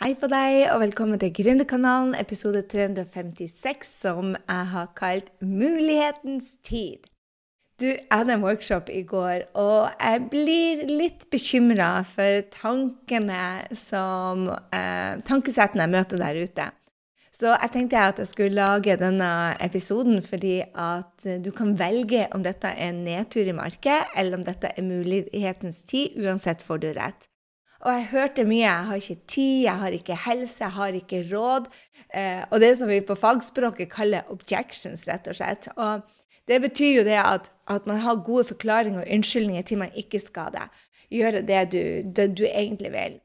Hei på deg, og velkommen til Gründerkanalen, episode 356, som jeg har kalt Mulighetens tid. Du, jeg hadde en workshop i går, og jeg blir litt bekymra for tankene som eh, Tankesettene jeg møter der ute. Så jeg tenkte at jeg skulle lage denne episoden fordi at du kan velge om dette er en nedtur i markedet, eller om dette er mulighetens tid. Uansett får du rett. Og jeg hørte mye. Jeg har ikke tid, jeg har ikke helse, jeg har ikke råd. Eh, og det som vi på fagspråket kaller objections, rett og slett. Og det betyr jo det at, at man har gode forklaringer og unnskyldninger til man ikke skal det. Gjøre det du, det du egentlig vil.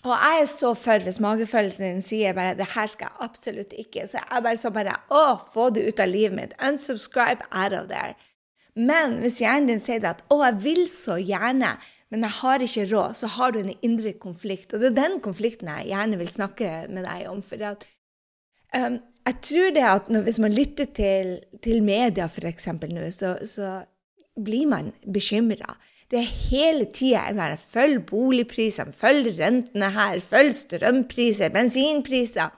Og jeg er så for hvis magefølelsen din sier bare 'det her skal jeg absolutt ikke', så jeg bare så bare 'Å, få det ut av livet mitt'. Unsubscribe out of there. Men hvis hjernen din sier at 'Å, jeg vil så gjerne', men jeg har ikke råd, så har du en indre konflikt. Og det er den konflikten jeg gjerne vil snakke med deg om. For at, um, jeg tror det at når, hvis man lytter til, til media f.eks. nå, så, så, blir man bekymra. Det er hele tida følg boligprisene, følg rentene her, følg strømpriser, bensinpriser.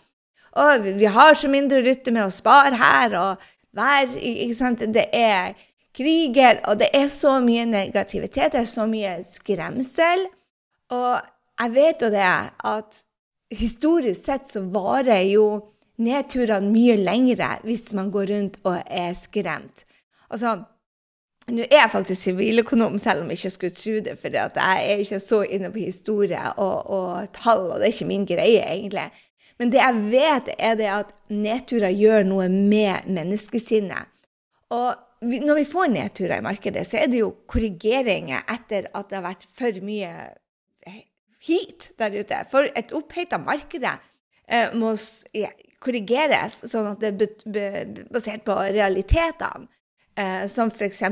Og vi har så mindre å rutte med å spare her, og vær ikke sant? Det er kriger, og det er så mye negativitet, det er så mye skremsel. Og jeg vet jo det at historisk sett så varer jo nedturene mye lengre hvis man går rundt og er skremt. Altså, nå er jeg faktisk siviløkonom, selv om jeg ikke skulle tro det, for jeg er ikke så inne på historie og, og, tall, og det er ikke min greie, egentlig. Men det jeg vet, er det at nedturer gjør noe med menneskesinnet. Og når vi får nedturer i markedet, så er det jo korrigeringer etter at det har vært for mye heat der ute. For et oppheta marked eh, må korrigeres sånn at det er basert på realitetene, eh, som f.eks.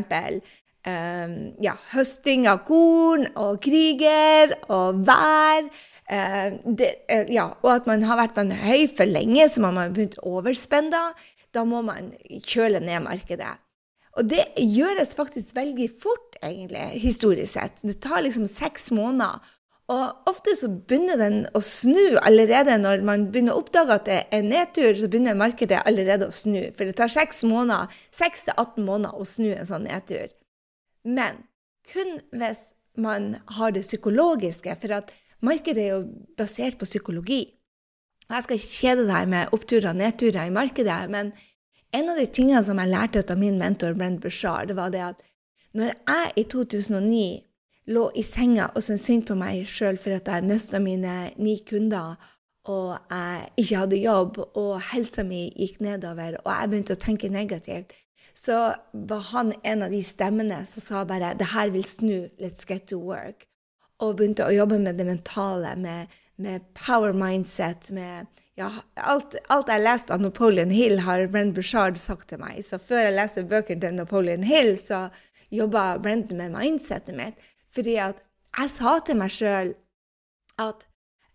Eh, ja, høsting av korn og kriger og vær. Eh, det, eh, ja, og at man har vært på en høy for lenge, så man har begynt å overspenne. Da må man kjøle ned markedet. Og det gjøres faktisk veldig fort, egentlig, historisk sett. Det tar liksom seks måneder. Og ofte så begynner den å snu allerede når man begynner å oppdage at det er nedtur, så begynner markedet allerede å snu. For det tar seks måneder, 6 til 18 måneder å snu en sånn nedtur. Men kun hvis man har det psykologiske, for at markedet er jo basert på psykologi. Jeg skal ikke kjede deg med oppturer og nedturer i markedet, men en av de tingene som jeg lærte av min mentor Brent Bushar, det var det at når jeg i 2009 lå i senga og syntes synd på meg sjøl for at jeg mista mine ni kunder, og jeg ikke hadde jobb, og helsa mi gikk nedover, og jeg begynte å tenke negativt, så var han en av de stemmene som sa bare 'Det her vil snu. Let's get to work'. Og begynte å jobbe med det mentale, med, med power mindset, med ja, alt, alt, jeg leste av Napoleon Hill, har Brent Bushard sagt til meg. Så før jeg leste bøkene til Napoleon Hill, så jobba Brent med mindsetet mitt. Fordi at jeg sa til meg sjøl at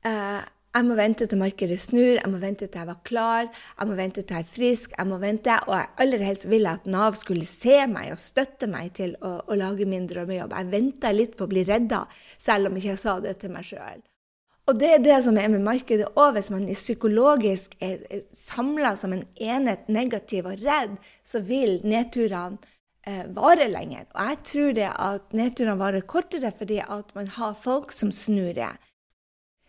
uh, jeg må vente til markedet snur, jeg må vente til jeg var klar, jeg må vente til jeg er frisk, jeg må vente. Og jeg aller helst ville at Nav skulle se meg og støtte meg til å, å lage min drømmejobb. Jeg venta litt på å bli redda, selv om ikke jeg sa det til meg sjøl. Og det er det som er med markedet òg. Hvis man psykologisk er, er samla som en enhet, negativ og redd, så vil nedturene eh, vare lenger. Og jeg tror det at nedturene varer kortere fordi at man har folk som snur det.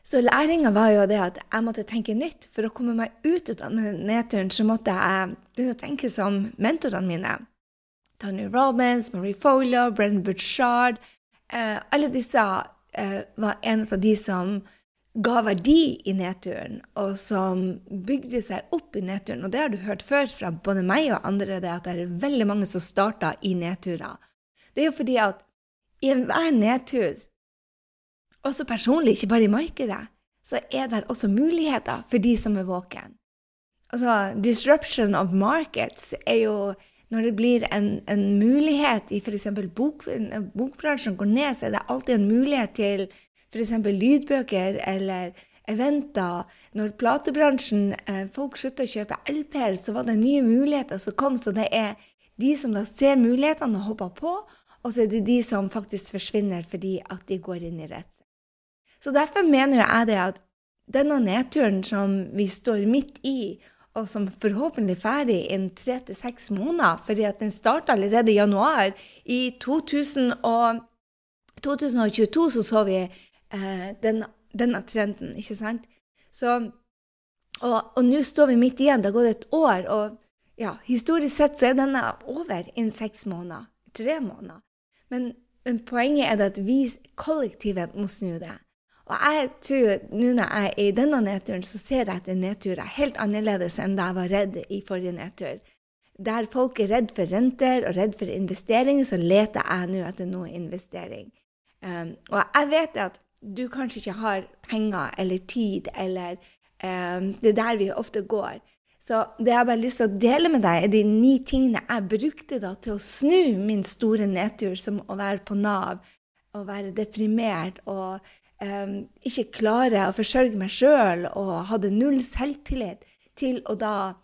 Så læringa var jo det at jeg måtte tenke nytt. For å komme meg ut av nedturen så måtte jeg begynne å tenke som mentorene mine. Tony Robbins, Marie Folio, Brennan Butchard. Eh, alle disse eh, var en av de som ga verdi i nedturen, og som bygde seg opp i nedturen. Og det har du hørt før fra både meg og andre, det at det er veldig mange som starter i nedturer. Det er jo fordi at i enhver nedtur, også personlig, ikke bare i markedet, så er det også muligheter for de som er våken. Altså, disruption of markets er jo når det blir en, en mulighet i f.eks. Bok, bokbransjen går ned, så er det alltid en mulighet til f.eks. lydbøker eller eventer. Når platebransjen, eh, folk slutta å kjøpe LP-er, så var det nye muligheter som kom. Så det er de som da ser mulighetene og hopper på, og så er det de som faktisk forsvinner fordi at de går inn i redsel. Så derfor mener jeg det at denne nedturen som vi står midt i, og som forhåpentlig er ferdig innen tre til seks måneder, fordi at den starta allerede i januar. I 2000 og, 2022 så så vi eh, denne, trenden, ikke sant? Så, og nå står vi midt igjen. Det har gått et år. og ja, historisk sett så er denne over innen seks måneder. Tre måneder. Men, men poenget er at vi kollektivet må snu det. Og jeg tror nå når jeg er i denne nedturen, så ser jeg etter nedturer helt annerledes enn da jeg var redd i forrige nedtur. Der folk er redd for renter og redd for investering, så leter jeg nå etter noe investering. Um, og jeg vet at du kanskje ikke har penger eller tid, eller um, Det er der vi ofte går. Så det jeg har bare lyst til å dele med deg, er de ni tingene jeg brukte da til å snu min store nedtur, som å være på Nav, å være deprimert og um, ikke klare å forsørge meg sjøl og hadde null selvtillit, til å da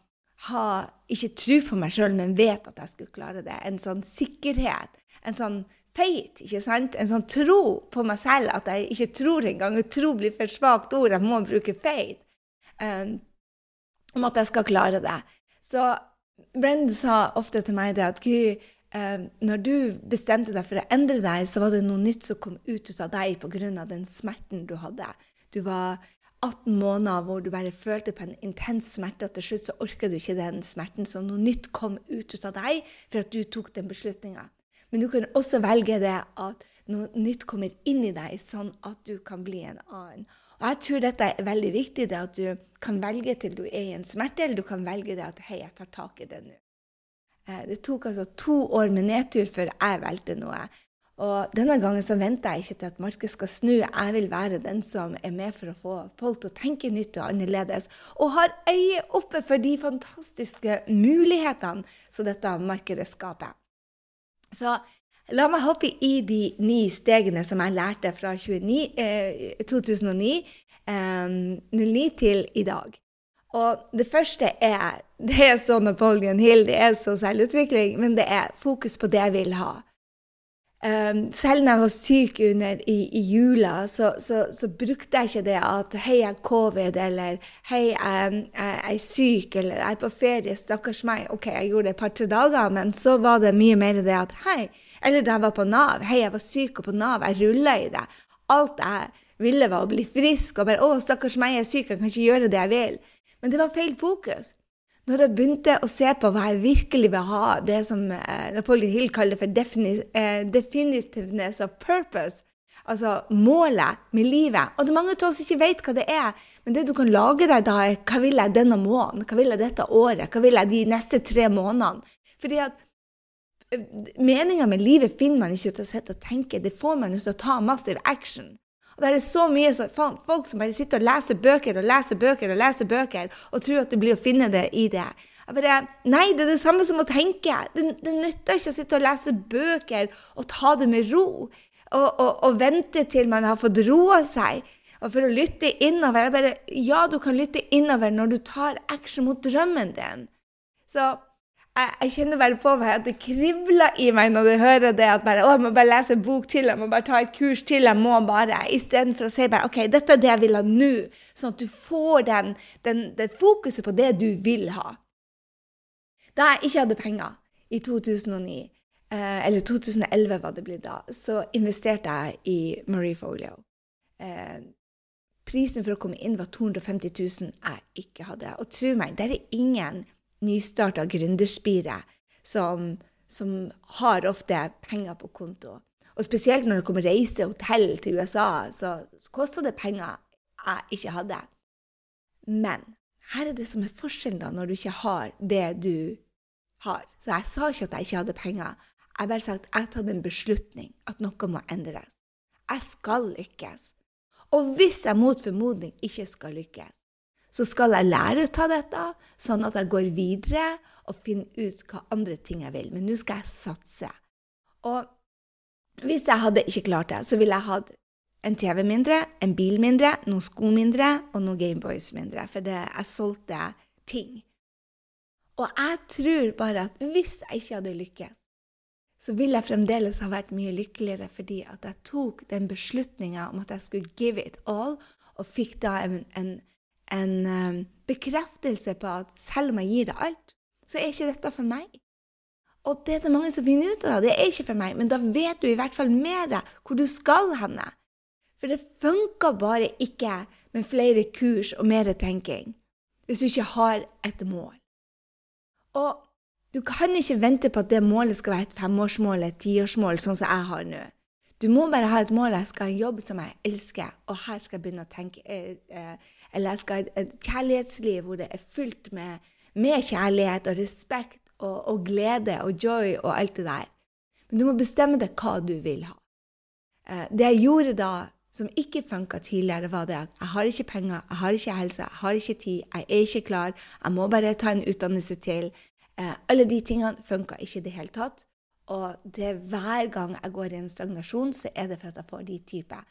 ha ikke tro på meg sjøl, men vet at jeg skulle klare det. En sånn sikkerhet, en sånn feit, ikke sant? En sånn tro på meg selv, at jeg ikke tror engang. Tro blir for svakt ord, jeg må bruke feit. Um, om at jeg skal klare det. Så Brendan sa ofte til meg det at Gud, um, når du bestemte deg for å endre deg, så var det noe nytt som kom ut, ut av deg pga. den smerten du hadde. Du var 18 måneder hvor du bare følte på en intens smerte, og til slutt så orka du ikke den smerten. Så noe nytt kom ut, ut av deg for at du tok den beslutninga. Men du kan også velge det at noe nytt kommer inn i deg, sånn at du kan bli en annen. Og jeg tror dette er veldig viktig, det at du kan velge til du er i en smerte, eller du kan velge det at hei, jeg tar tak i det nå. Eh, det tok altså to år med nedtur før jeg valgte noe. Og denne gangen så venter jeg ikke til at markedet skal snu. Jeg vil være den som er med for å få folk til å tenke nytt og annerledes, og har øye oppe for de fantastiske mulighetene som dette markedet skaper. Så la meg hoppe i de ni stegene som jeg lærte fra 29, eh, 2009, eh, 09 til i dag. Og det første er Det er så Napoleon Hill, det er så selvutvikling, men det er fokus på det jeg vil ha. Selv når jeg var syk under i, i jula, så, så, så, brukte jeg ikke det at 'hei, jeg er covid', eller 'hei, jeg, jeg, er syk', eller 'jeg er på ferie', stakkars meg. OK, jeg gjorde det et par-tre dager, men så var det mye mer det at 'hei', eller da jeg var på Nav 'hei, jeg var syk og på Nav', jeg rulla i det. Alt jeg ville, var å bli frisk, og bare 'å, stakkars meg, jeg er syk, jeg kan ikke gjøre det jeg vil'. Men det var feil fokus. Når jeg begynte å se på hva jeg virkelig vil ha, det som eh, Napoleon Hill kaller for eh, definitiveness of purpose, altså målet med livet Og det er mange av oss ikke vet hva det er, men det du kan lage deg da, er hva vil jeg denne måneden, hva vil jeg dette året, hva vil jeg de neste tre månedene? Fordi at eh, Meninga med livet finner man ikke ut av å sitte og tenke, det får man ut av å ta massiv action. Og det er så mye så, folk som bare sitter og leser bøker og leser bøker og leser bøker og tror at du blir å finne det i det. Jeg bare, nei, det er det samme som å tenke. Det, det nytter ikke å sitte og lese bøker og ta det med ro. Og, og, og vente til man har fått roa seg. Og for å lytte innover. Jeg bare, ja, du kan lytte innover når du tar action mot drømmen din. Så jeg, jeg, kjenner bare på meg at det kribler i meg når du hører det at bare, å, jeg må bare lese en bok til, jeg må bare ta et kurs til, jeg må bare Istedenfor å si bare OK, dette er det jeg vil ha nå. Sånn at du får den, den, det fokuset på det du vil ha. Da jeg ikke hadde penger i 2009, eh, eller 2011 var det blitt da, så investerte jeg i Marie Folio. Eh, prisen for å komme inn var 250 000 jeg ikke hadde. Og tro meg, det er ingen nystarta gründerspire som, som, har ofte penger på konto. Og spesielt når det kommer reise og hotell til USA, så koster det penger jeg ikke hadde. Men her er det som er forskjellen da, når du ikke har det du har. Så jeg sa ikke at jeg ikke hadde penger. Jeg bare sa at jeg har en beslutning, at noe må endres. Jeg skal lykkes. Og hvis jeg mot formodning ikke skal lykkes, så skal jeg lære ut av dette, sånn at jeg går videre og finner ut hva andre ting jeg vil. Men nå skal jeg satse. Og hvis jeg hadde ikke klart det, så ville jeg hatt en TV mindre, en bil mindre, noen sko mindre og noen Gameboys mindre, for det, jeg solgte ting. Og jeg tror bare at hvis jeg ikke hadde lykkes, så ville jeg fremdeles ha vært mye lykkeligere fordi at jeg tok den beslutninga om at jeg skulle give it all, og fikk da en, en, en um, bekreftelse på at selv om jeg gir deg alt, så er ikke dette for meg. Og det er det mange som finner ut av. Det er ikke for meg. Men da vet du i hvert fall mer hvor du skal henne. For det funker bare ikke med flere kurs og mer tenking hvis du ikke har et mål. Og du kan ikke vente på at det målet skal være et femårsmål et tiårsmål, sånn som jeg har nå. Du må bare ha et mål. Jeg skal ha en jobb som jeg elsker, og her skal jeg begynne å tenke eh, eh, Eller jeg skal ha et kjærlighetsliv hvor det er fylt med, med kjærlighet og respekt og, og, glede og joy og alt det der. Men du må bestemme deg hva du vil ha. Eh, det jeg gjorde da som ikke funka tidligere, var det at jeg har ikke penger, jeg har ikke helse, jeg har ikke tid, jeg er ikke klar, jeg må bare ta en utdannelse til. Eh, alle de tingene funka ikke i det hele tatt. Og det hver gang jeg går i en stagnasjon, så er det for at jeg får de typer.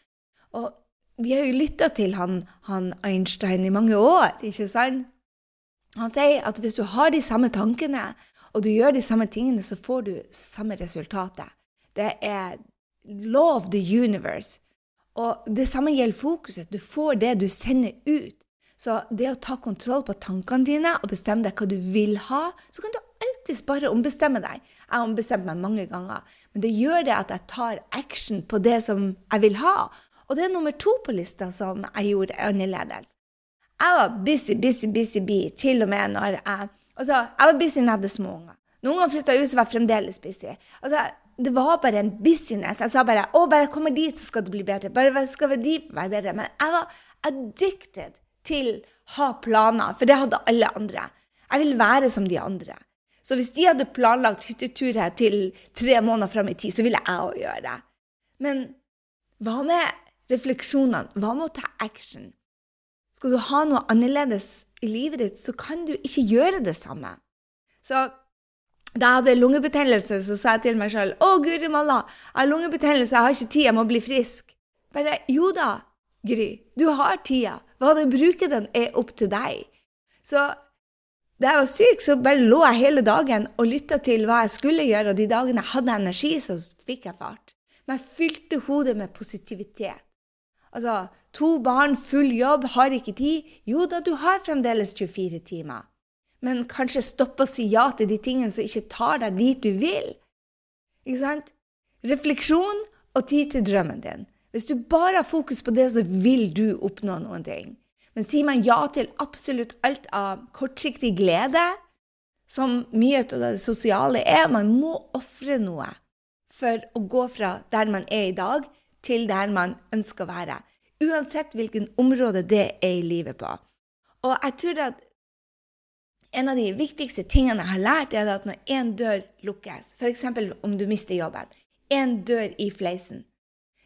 Og vi har jo lytta til han, han Einstein i mange år, ikke sant? Han sier at hvis du har de samme tankene, og du gjør de samme tingene, så får du samme resultatet. Det er law of the universe. Og det samme gjelder fokuset. Du får det du sender ut. Så det å ta kontroll på tankene dine og bestemme deg hva du vil ha, så kan du alltids bare ombestemme deg. Jeg har ombestemt meg mange ganger, men det gjør det at jeg tar action på det som jeg vil ha. Og det er nummer to på lista som jeg gjorde annerledes. Jeg var busy, busy, busy bee til og med når jeg Altså, jeg var busy da jeg små unger. Noen ganger flytta ut, så var jeg fremdeles busy. Altså, det var bare en business. Jeg sa bare 'Å, bare jeg kommer dit, så skal det bli bedre'. Bare skal dit, være bedre. Men jeg var addicted til å ha planer, for det hadde alle andre. Jeg ville være som de andre. Så hvis de hadde planlagt hyttetur her til tre måneder fram i tid, så ville jeg òg gjøre det. Men hva med refleksjonene? Hva med å ta action? Skal du ha noe annerledes i livet ditt, så kan du ikke gjøre det samme. Så da jeg hadde lungebetennelse, så sa jeg til meg sjøl å, guri malla, jeg har lungebetennelse, jeg har ikke tid, jeg må bli frisk. Bare jo da, Gry, du har tida. Hva du bruker den, er opp til deg. Så da jeg var syk, så bare lå jeg hele dagen og lytta til hva jeg skulle gjøre, og de dagene jeg hadde energi, så fikk jeg fart. Men jeg fylte hodet med positivitet. Altså, to barn, full jobb, har ikke tid. Jo da, du har fremdeles 24 timer men kanskje stopp å si ja til de tingene som ikke tar deg dit du vil. Ikke sant? Refleksjon og tid til drømmen din. Hvis du bare har fokus på det, så vil du oppnå noen ting. Men sier man ja til absolutt alt av kortsiktig glede, som mye av det sosiale er, man må ofre noe for å gå fra der man er i dag, til der man ønsker å være. Uansett hvilken område det er i livet på. Og jeg tror at en av de viktigste tingene jeg har lært, er at når én dør lukkes, f.eks. om du mister jobben, én dør i fleisen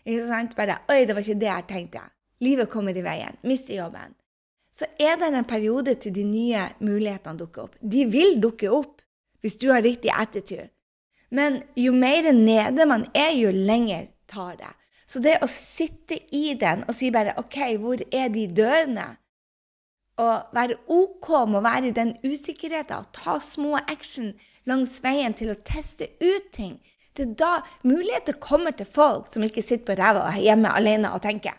ikke sant? Bare 'Oi, det var ikke det jeg tenkte'. Livet kommer i veien. Mister jobben. Så er det en periode til de nye mulighetene dukker opp. De vil dukke opp hvis du har riktig attitude. Men jo mer nede man er, jo lenger tar det. Så det å sitte i den og si bare 'OK, hvor er de døende?' å være OK med å være i den usikkerheten og ta små action langs veien til å teste ut ting. Det er da muligheter kommer til folk som ikke sitter på ræva hjemme alene og tenker.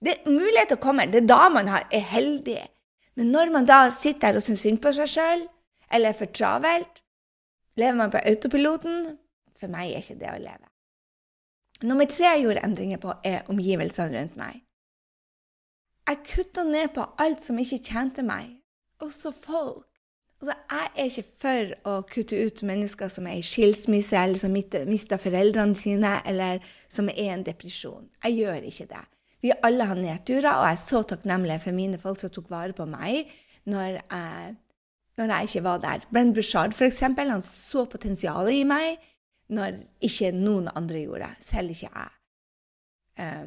Det, muligheter kommer. Det er da man er heldig. Men når man da sitter der og syns synd på seg sjøl, eller er for travelt, lever man på autopiloten For meg er ikke det å leve. Nummer tre jeg gjorde endringer på, er omgivelsene rundt meg. Jeg kutta ned på alt som ikke tjente meg, også folk. Altså, jeg er ikke for å kutte ut mennesker som er i skilsmisse, eller som mister foreldrene sine, eller som er i en depresjon. Jeg gjør ikke det. Vi alle har nedturer, og jeg er så takknemlig for mine folk som tok vare på meg når jeg, når jeg ikke var der. Brenn Bushard, for eksempel, han så potensialet i meg når ikke noen andre gjorde det, selv ikke jeg. Uh,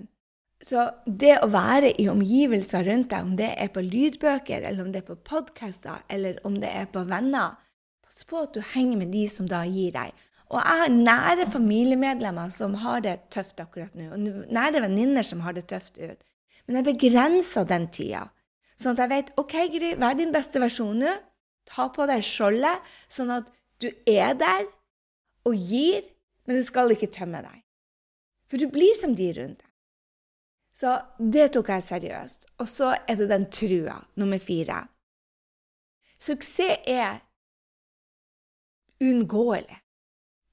så det å være i omgivelser rundt deg, om det er på lydbøker, eller om det er på podkaster, eller om det er på venner, pass på at du henger med de som da gir deg. Og jeg har nære familiemedlemmer som har det tøft akkurat nå, og nære venninner som har det tøft ut. Men jeg begrenser den tida, sånn at jeg vet OK, Gry, vær din beste versjon nå. Ta på deg skjoldet, sånn at du er der og gir, men det skal ikke tømme deg. For du blir som de rundt deg. Så det tok jeg seriøst. Og så er det den trua, nummer fire. Suksess er uunngåelig.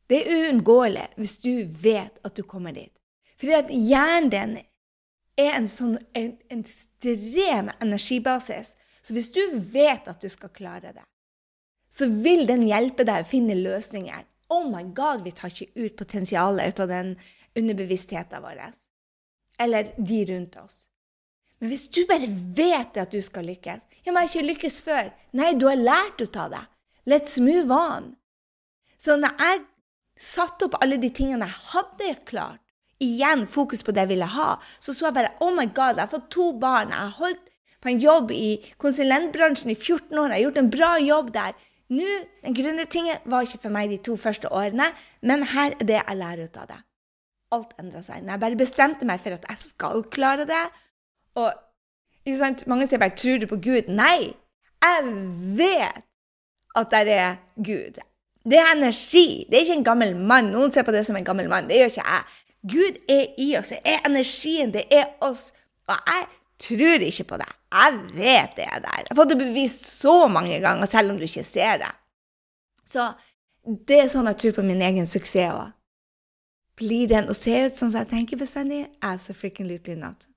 Det er uunngåelig hvis du vet at du kommer dit. Fordi at hjernen din er en sånn en, en ekstrem energibasis. Så hvis du vet at du skal klare det, så vil den hjelpe deg å finne løsninger. Oh my god, vi tar ikke ut potensialet ut av den underbevisstheten vår. Eller de rundt oss. Men hvis du bare vet at du skal lykkes jeg har ikke lykkes før. Nei, du har lært ut av det. Let's move on. Så når jeg satte opp alle de tingene jeg hadde klart, igjen fokus på det jeg ville ha, så så jeg bare Oh my God, jeg har fått to barn. Jeg har holdt på en jobb i konsulentbransjen i 14 år. Jeg har gjort en bra jobb der. Nå, Den gründertingen var ikke for meg de to første årene, men her er det jeg lærer ut av det. Alt endra seg. Når jeg bare bestemte meg for at jeg skal klare det. Og ikke sant? Mange sier bare 'Tror du på Gud?' Nei! Jeg vet at det er Gud. Det er energi. Det er ikke en gammel mann. Noen ser på det som en gammel mann. Det gjør ikke jeg. Gud er i oss. Det er energien. Det er oss. Og jeg tror ikke på det. Jeg vet det er der. Jeg har fått det bevist så mange ganger, selv om du ikke ser det. Så det er sånn jeg tror på min egen suksess òg. Blir den og ser ut sånn som jeg tenker bestandig? Absolutely not.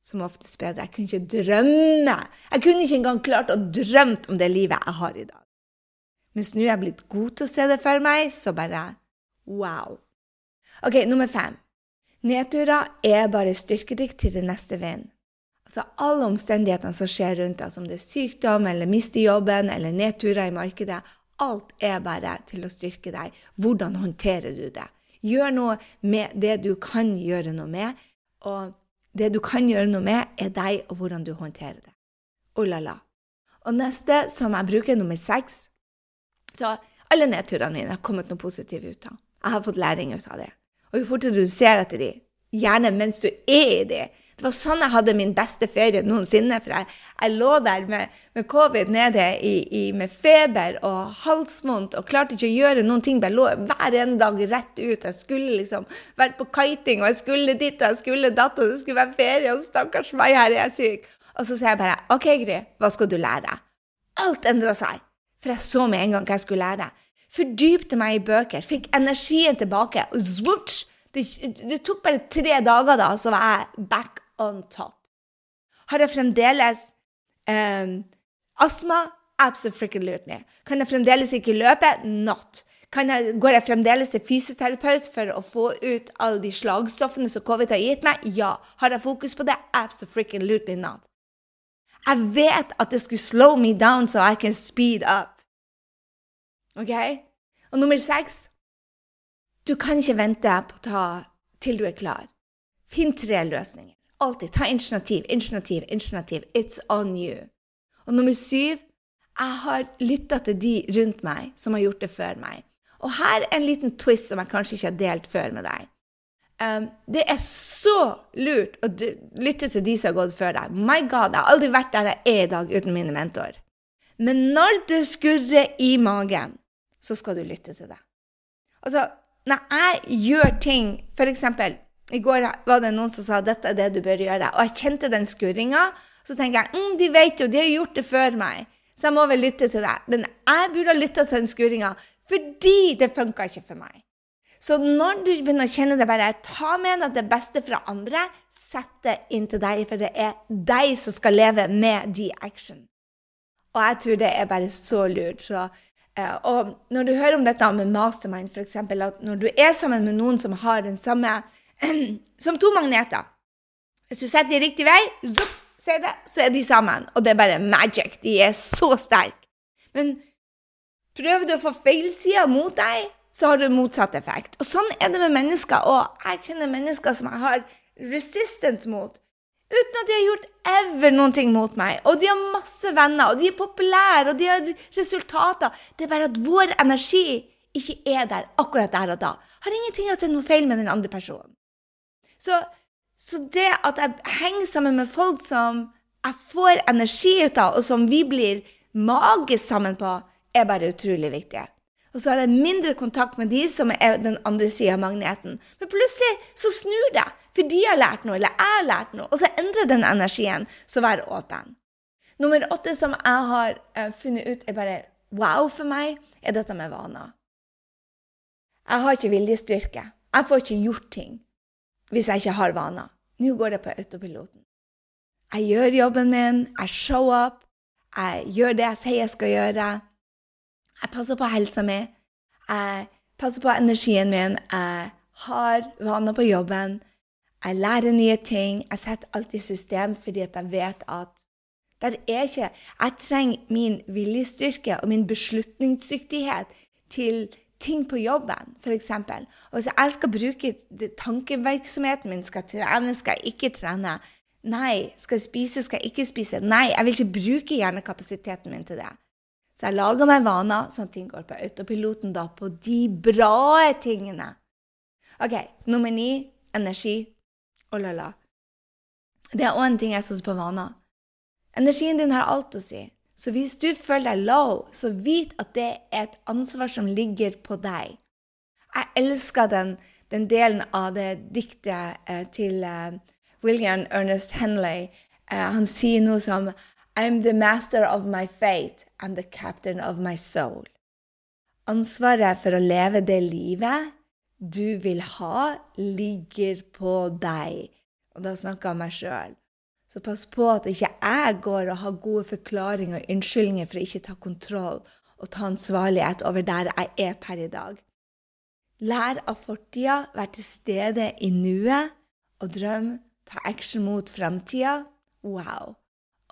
Som oftest bedre. Jeg kunne ikke drømme. Jeg kunne ikke engang klart å drømme om det livet jeg har i dag. Mens nå er jeg blitt god til å se det for meg, så bare wow. OK, nummer fem. Nedturer er bare styrkedrikk til det neste vind. Altså alle omstendighetene som skjer rundt deg, om det er sykdom eller mister jobben eller nedturer i markedet, alt er bare til å styrke deg. Hvordan håndterer du det? Gjør noe med det du kan gjøre noe med, og det du kan gjøre noe med, er deg og hvordan du håndterer det. Oh la la. Og neste, som jeg bruker, nummer seks, så alle nedturene mine har kommet noe positivt ut av. Jeg har fått læring ut av det. Og jo fortere du ser etter de, gjerne mens du er i de Det var sånn jeg hadde min beste ferie noensinne. For jeg, jeg lå der med, med covid nede i, i, med feber og halsvondt og klarte ikke å gjøre noen ting. Bare lå hver en dag rett ut. Jeg skulle liksom vært på kiting, og jeg skulle dit, og jeg skulle datt, og det skulle være ferie, og stakkars meg, her er jeg syk. Og så sier jeg bare OK, Gry, hva skal du lære? Alt endra seg. For jeg så med en gang hva jeg skulle lære. Fordypte meg i bøker, fikk energien tilbake. og zwutsch, det, det, tok bare tre dager, da, så var jeg back on top. Har jeg fremdeles um, astma? Absolutely. Kan jeg fremdeles ikke løpe? Not. Jeg, går jeg fremdeles til fysioterapeut for å få ut alle de slagstoffene som covid har gitt meg? Ja. Har jeg fokus på det? Absolutely not. Jeg vet at det skulle slow me down so I can speed up. OK? Og nummer seks Du kan ikke vente på ta til du er klar. Finn tre løsninger. Alltid ta initiativ, initiativ, initiativ. It's on you. Og nummer syv jeg har lytta til de rundt meg som har gjort det før meg. Og her er en liten twist som jeg kanskje ikke har delt før med deg. Um, det er så lurt å lytte til de som har gått før deg. My God, jeg har aldri vært der jeg er i dag uten mine mentor. Men når det skurrer i magen, så skal du lytte til det. Altså, når jeg gjør ting F.eks. i går var det noen som sa dette er det du bør gjøre, og jeg kjente den skurringa, så tenker jeg mm, de vet jo, de har gjort det før meg, så jeg må vel lytte til det. Men jeg burde ha lytta til den skurringa fordi det funka ikke for meg. Så når du begynner å kjenne det, bare ta med deg det beste fra andre, sett det inn til deg, for det er deg som skal leve med de action. Og jeg tror det er bare så lurt. Så, uh, og når du hører om dette med mastermind, f.eks., at når du er sammen med noen som har den samme Som to magneter. Hvis du setter de riktig vei, zup, det, så er de sammen. Og det er bare magic. De er så sterke. Men prøver du å få feilsida mot deg, så har du motsatt effekt. Og sånn er det med mennesker. Og jeg kjenner mennesker som jeg har resistant mot. Uten at de har gjort ever noen ting mot meg. Og de har masse venner, og de er populære, og de har resultater. Det er bare at vår energi ikke er der akkurat der og da. Har ingenting til noe feil med den andre personen. Så, så det at jeg henger sammen med folk som jeg får energi ut av, og som vi blir magisk sammen på, er bare utrolig viktig. Og så har jeg mindre kontakt med de som er den andre sida av magneten. Men plutselig så snur det, for de har lært noe, eller jeg har lært noe. Og så endrer den energien. Så vær åpen. Nummer åtte som jeg har uh, funnet ut er bare wow for meg, er dette med vaner. Jeg har ikke viljestyrke. Jeg får ikke gjort ting hvis jeg ikke har vaner. Nå går det på autopiloten. Jeg gjør jobben min, jeg show up, jeg gjør det jeg sier jeg skal gjøre. Jeg passer på helsa mi, jeg passer på energien min, jeg har vaner på jobben, jeg lærer nye ting, jeg setter alt i system fordi jeg vet at der er ikke Jeg trenger min viljestyrke og min beslutningsdyktighet til ting på jobben, f.eks. Og hvis jeg skal bruke tankevirksomheten min, skal trene, skal jeg ikke trene Nei. Skal jeg spise, skal jeg ikke spise? Nei, jeg vil ikke bruke hjernekapasiteten min til det. Så jeg lager meg vaner, sånn at ting går på autopiloten da, på de bra tingene. OK, nummer ni energi. Oh la la. Det er òg en ting jeg satte på vaner. Energien din har alt å si. Så hvis du føler deg low, så vit at det er et ansvar som ligger på deg. Jeg elsker den, den delen av det diktet eh, til eh, William Ernest Henley. Eh, han sier noe som I'm the master of my fate. I'm the captain of my soul. Ansvaret for å leve det livet du vil ha, ligger på deg. Og da snakker jeg om meg sjøl. Så pass på at ikke jeg går og har gode forklaringer og unnskyldninger for å ikke ta kontroll og ta ansvarlighet over der jeg er per i dag. Lær av fortida, vær til stede i nuet og drøm, ta action mot framtida. Wow.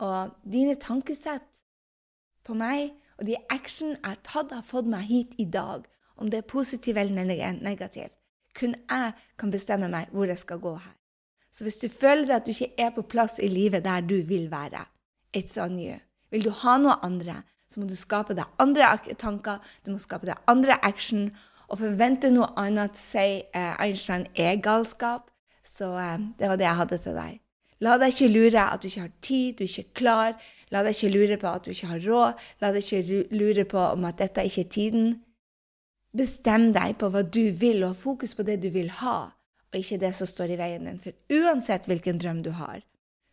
Og dine tankesett på meg og de action jeg har tatt, har fått meg hit i dag. Om det er positivt eller negativt. Kun jeg kan bestemme meg hvor jeg skal gå her. Så hvis du føler at du ikke er på plass i livet der du vil være, it's on you. Vil du ha noe andre, så må du skape deg andre tanker, du må skape deg andre action. Og forvente noe annet, sier eh, Einstein, er galskap. Så eh, det var det jeg hadde til deg. La deg ikke lure at du ikke har tid, du er ikke klar. La deg ikke lure på at du ikke har råd. La deg ikke lure på om at dette ikke er tiden. Bestem deg på hva du vil, og ha fokus på det du vil ha og ikke det som står i veien din. For uansett hvilken drøm du har,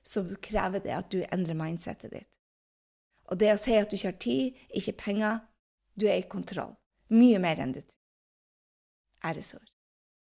så krever det at du endrer mindsettet ditt. Og det å si at du ikke har tid, ikke penger Du er i kontroll. Mye mer enn du tror. Æresord.